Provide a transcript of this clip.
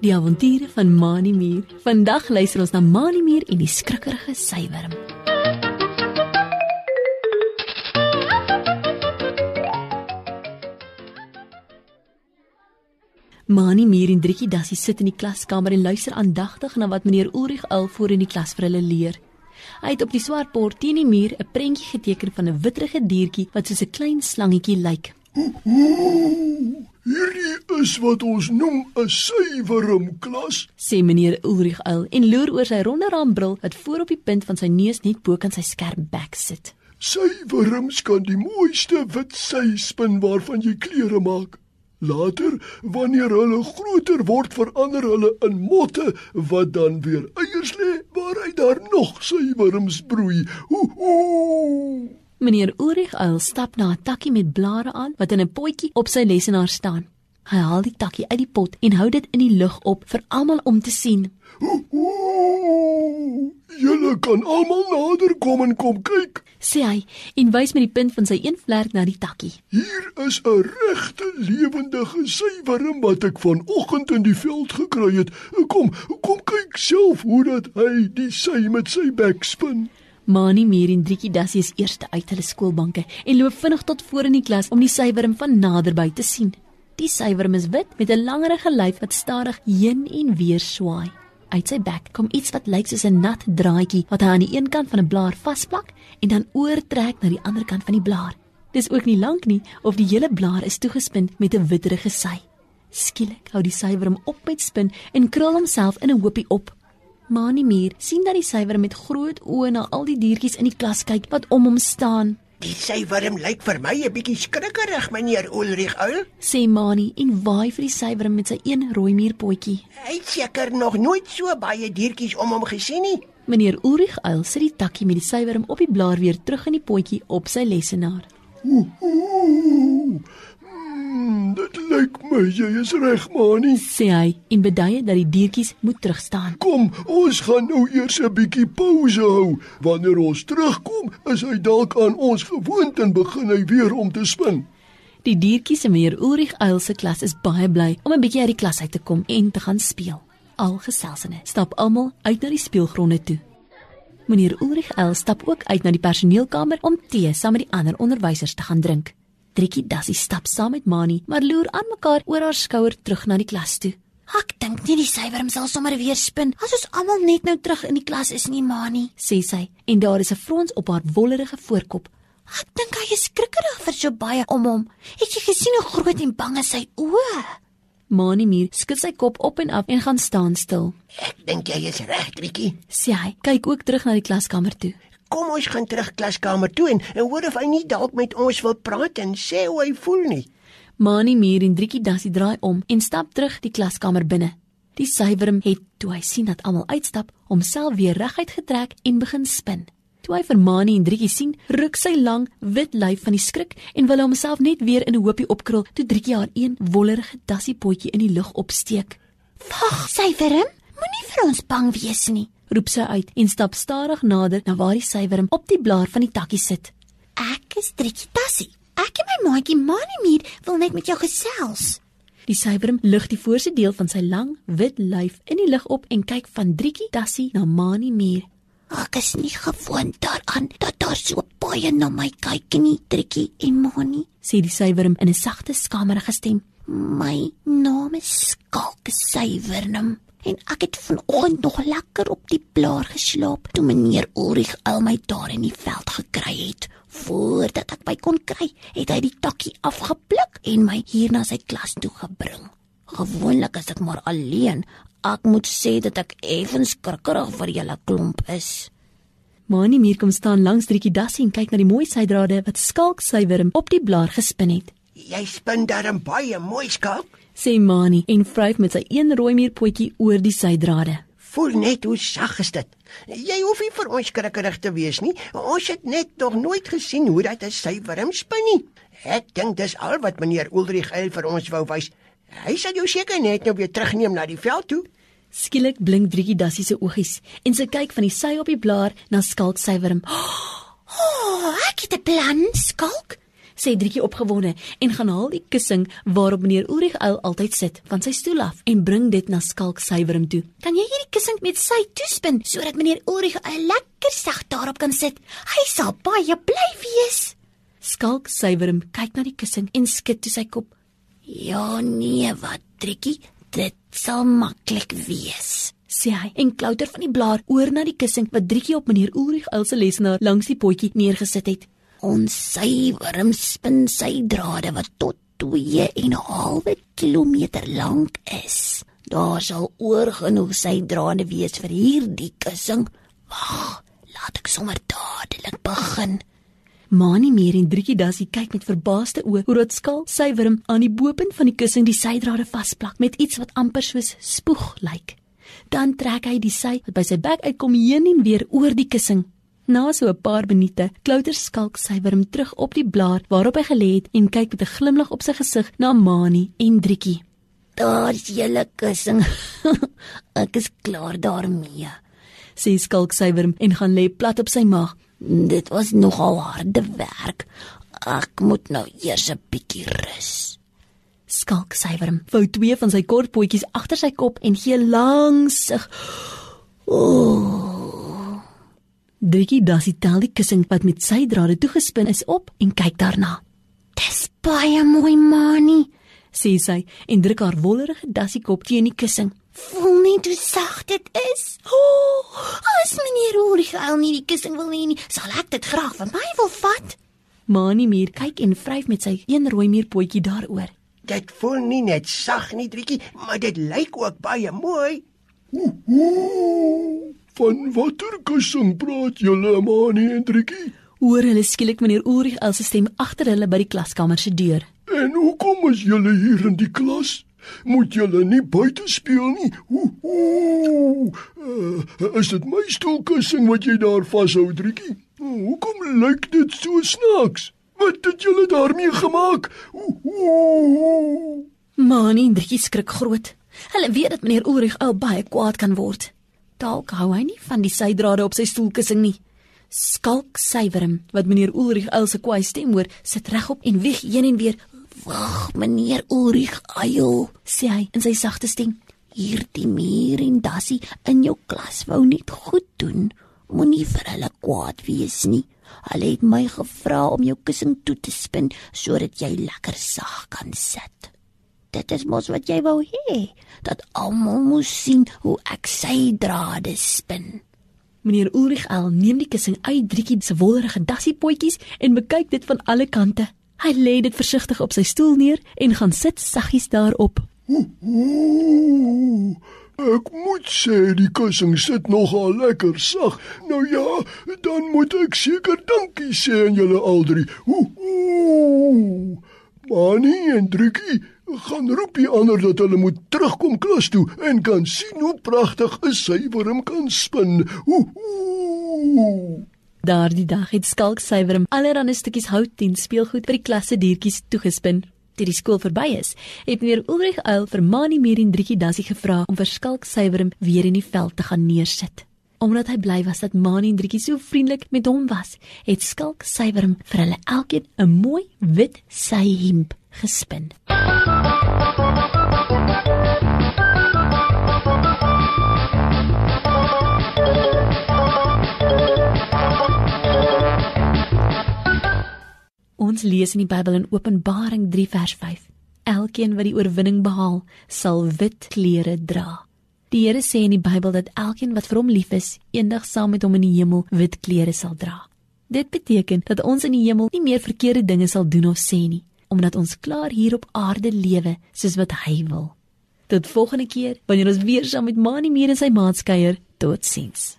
Die avonture van Mani Muur. Vandag luister ons na Mani Muur en die skrikkerige sywerm. Mani Muur en Driekie Dassie sit in die klaskamer en luister aandagtig na wat meneer Ulrich Uil voor in die klas vir hulle leer. Hy het op die swart bord teen die muur 'n prentjie geteken van 'n witterige diertjie wat soos 'n klein slangetjie lyk. Hierdie is wat ons noem 'n suiwerm klas. sê meneer Ulrich Uil en loer oor sy ronde raambril wat voor op die punt van sy neus net bo kan sy skerp bek sit. Suiwerms kan die mooiste wit sy spin waarvan jy klere maak. Later, wanneer hulle groter word, verander hulle in motte wat dan weer eiers lê waaruit daar nog suiwerms broei. Ooh, ooh. Meneer Ulrich Uil stap na 'n takkie met blare aan wat in 'n potjie op sy lesenaar staan. Hy haal die takkie uit die pot en hou dit in die lug op vir almal om te sien. Julle kan almal nader kom en kom kyk. sê hy en wys met die punt van sy een vlerk na die takkie. Hier is 'n regte lewendige suiwerm wat ek vanoggend in die veld gekry het. Kom, kom kyk self hoe dat hy die sy met sy bek spin. Mani Mier en Driekie Dassie is eerste uit hulle skoolbanke en loop vinnig tot voor in die klas om die suiwerm van naderby te sien. Die suiwerm is wit met 'n langerige lyf wat stadig heen en weer swaai. Uit sy bek kom iets wat lyk soos 'n nat draadjie wat hy aan die een kant van 'n blaar vasplak en dan oortrek na die ander kant van die blaar. Dis ook nie lank nie of die hele blaar is toegespin met 'n witterige sy. Skielik hou die suiwerm op met spin en krul homself in 'n hoopie op. Mani Mier sien dat die suiwerm met groot oë na al die diertjies in die klas kyk wat om hom staan. Die sywerm lyk vir my 'n bietjie skrikkerig, meneer Ulrich Uil. sê Mani en waai vir die suiwerm met sy een rooi muurpotjie. Hy het seker nog nooit so baie diertjies om hom gesien nie. Meneer Ulrich Uil sit die takkie met die suiwerm op die blaar weer terug in die potjie op sy lesenaar. Ooh. Mm, dit lyk my jy is reg, Mani. Sê hy en beduie dat die diertjies moet terugstaan. Kom, ons gaan nou eers 'n bietjie pouse hou. Wanneer ons terugkom, is hy dalk aan ons gewoond en begin hy weer om te spin. Die diertjies in meneer Ulrich Uil se klas is baie bly om 'n bietjie uit die klas uit te kom en te gaan speel. Al geselsene stap almal uit na die speelgronde toe. Meneer Ulrich Uil stap ook uit na die personeelkamer om tee saam met die ander onderwysers te gaan drink. Driekie Dassie stap saam met Mani, maar loer aan mekaar oor haar skouer terug na die klas toe. Ek dink nie die sywerm sal sommer weer spin as ons almal net nou terug in die klas is nie, Mani. sê sy en daar is 'n frons op haar wollerige voorkop. Ek dink hy is skrikkerig vir so baie om hom. Het jy gesien hoe groot en bang is sy oë? Mani Mier skud sy kop op en af en gaan staan stil. Ek dink jy is reg, Triekie. Sê hy, kyk ook terug na die klaskamer toe. Kom ons gaan terug klaskamer toe en, en hoor of hy nie dalk met ons wil praat en sê hoe hy voel nie. Mani Mier en Driekie Dassie draai om en stap terug die klaskamer binne. Die suiwerm het toe hy sien dat almal uitstap, homself weer reguit getrek en begin spin. Toe hy vir Mani en Driekie sien, ruk sy lang wit lyf van die skrik en wil homself net weer in 'n hoopie opkrul toe Driekie haar een wollerige dassiepotjie in die lug opsteek. Wag, sywerm, moenie vir ons bang wees nie. Roep sy uit en stap stadig nader na waar die suiwerm op die blaar van die takkie sit. Ek is Trikkie Tassie. Ek en my maatjie Manimier wil net met jou gesels. Die suiwerm lig die voorste deel van sy lang wit lyf in die lug op en kyk van Driekie Dassie na Mani Muur. Ek is nie gewoond daaraan dat daar so baie na my kyk nie, Trikkie en Mani. sê die suiwerm in 'n sagte, skamerige stem. My naam is Skalk Sywernem en ek het vanoggend nog lekker op die blaar geslaap toe meneer Ulrich al my daar in die veld gekry het. Voordat ek by kon kry, het hy die takkie afgepluk en my hier na sy klas toe gebring. Gewoonlik is ek maar alleen. Ek moet sê dat ek effens skrikkerig vir julle klomp is. Mani Muur kom staan langs Driekie Dassie en kyk na die mooi sydrade wat skalk suiwerm op die blaar gespin het. Jy spin darm baie mooi skalk. Sê Mani en vryf met sy een rooi muurpotjie oor die sydrade. Voel net hoe sag is dit. Jy hoef nie vir ons skrikkerig te wees nie. Ons het net nog nooit gesien hoe dat 'n sywerm spin nie. Ek dink dis al wat meneer Ulrich El vir ons wou wys. Hy sal jou seker net nou weer terugneem na die veld toe. Skielik blink Driekie Dassie se oogies en sy kyk van die sy op die blaar na skalk suiwerm. O, oh, ek het 'n plan, Skalk. Sê Drietjie opgewonde en gaan haal die kussing waarop meneer Ulrich Uil altyd sit van sy stoel af en bring dit na Skalk Suiwerm toe. Kan jy hierdie kussing met sy toespin sodat meneer Ulrich Uil lekker sag daarop kan sit? Hy sal baie bly wees. Skalk Suiwerm kyk na die kussing en skud toe sy kop. Ja nee, wat Drietjie, dit sal maklik wees sê hy en klouter van die blaar oor na die kussing wat Drietjie op meneer Ulrich Uil se lesenaar langs die potjie neergesit het. Ons sywerm spin sy drade wat tot 2 en 'n halwe kilometer lank is. Daar sal oor genoeg sy drade wees vir hierdie kussing. Wag, laat ek sommer dadelik begin. Mani meer en Drietjie Dassie kyk met verbaasde oë hoe dit skaal sywerm aan die bopunt van die kussing die sydrade vasplak met iets wat amper soos spoeg lyk. Dan trek hy die sy wat by sy bek uitkom heen en weer oor die kussing Na so 'n paar minute klouter skalk sy wurm terug op die blaar waarop hy gelê het en kyk met 'n glimlag op sy gesig na Mani en Driekie. "Daar's julle kussing. Ek is klaar daarmee." sê skalk sy wurm en gaan lê plat op sy maag. "Dit was nogal harde werk. Ek moet nou eers 'n bietjie rus." Skalk sy wurm vou twee van sy kort potjies agter sy kop en gee langs sig. Ooh. Driekie Dassie tel die kussing wat met sy drade toegespin is op en kyk daarna. "Dis baie mooi, Mani," sê sy en druk haar wollerige Dassie kop teen die kussing. "Voel net hoe sag dit is." O, oh, as meneer Ulrich al nie die kussing wil hê nie, sal ek dit graag vir my wil vat. Mani muur kyk en vryf met sy een rooi muurpotjie daaroor. Dit voel nie net sag nie, Driekie, maar dit lyk ook baie mooi. Ooh, ooh. Van watter kussing praat julle, Mani en Trikkie? Hoor hulle skielik meneer Ulrich se stem agter hulle by die klaskamer se deur. En hoekom is julle hier in die klas? Moet julle nie buite speel nie? Ooh, ooh. Uh, is dit my stoelkussing wat jy daar vashou, Trikkie? Uh, hoekom lyk dit so snaaks? Wat het julle daarmee gemaak? Ooh, ooh. Mani en Trikkie skrik groot. Hulle weet dat meneer Ulrich al baie kwaad kan word. Dalk hou hy nie van die sydrade op sy stoelkussing nie. Skalk sywerm wat meneer Ulrich uil se kwaai stem hoor, sit regop en wieg heen en weer. "Wag, meneer Ulrich, ayo," sê hy in sy sagte stem. "Hierdie muur en dassie in jou klas wou net goed doen. Moenie vir hulle kwaad wees nie. Hulle het my gevra om jou kussing toe te spin sodat jy lekker sag kan sit." Dit is mos wat jy wou hê, dat almal moes sien hoe ek sy drade spin. Meneer Ulrich al neem die kussing uit Drietjie se wollerige dassiepotjies en bekyk dit van alle kante. Hy lê dit versigtig op sy stoel neer en gaan sit saggies daarop. Ek moet sê die kussing sit nogal lekker sag. Nou ja, dan moet ek seker dankie sê aan julle al drie. Manie en Drietjie gaan roep die ander dat hulle moet terugkom klas toe en kan sien hoe pragtig 'n sywerm kan spin. Daardie dag het skalk sywerm allerlei stukkies hout en speelgoed vir die klasse diertjies toegespin. Toe die skool verby is, het meneer Ulrich Uil vir Mani Meer en Drietjie Dassie gevra om vir skalk sywerm weer in die veld te gaan neersit. Omdat hy bly was dat Mani en Drietjie so vriendelik met hom was, het skalk sywerm vir hulle elkeen 'n mooi wit syhemp gespin. Ons lees in die Bybel in Openbaring 3 vers 5. Elkeen wat die oorwinning behaal, sal wit klere dra. Die Here sê in die Bybel dat elkeen wat vir hom lief is, eendag saam met hom in die hemel wit klere sal dra. Dit beteken dat ons in die hemel nie meer verkeerde dinge sal doen of sê nie, omdat ons klaar hier op aarde lewe soos wat hy wil. Tot volgende keer wanneer ons weer saam met Mani meer in sy maatskuier. Totsiens.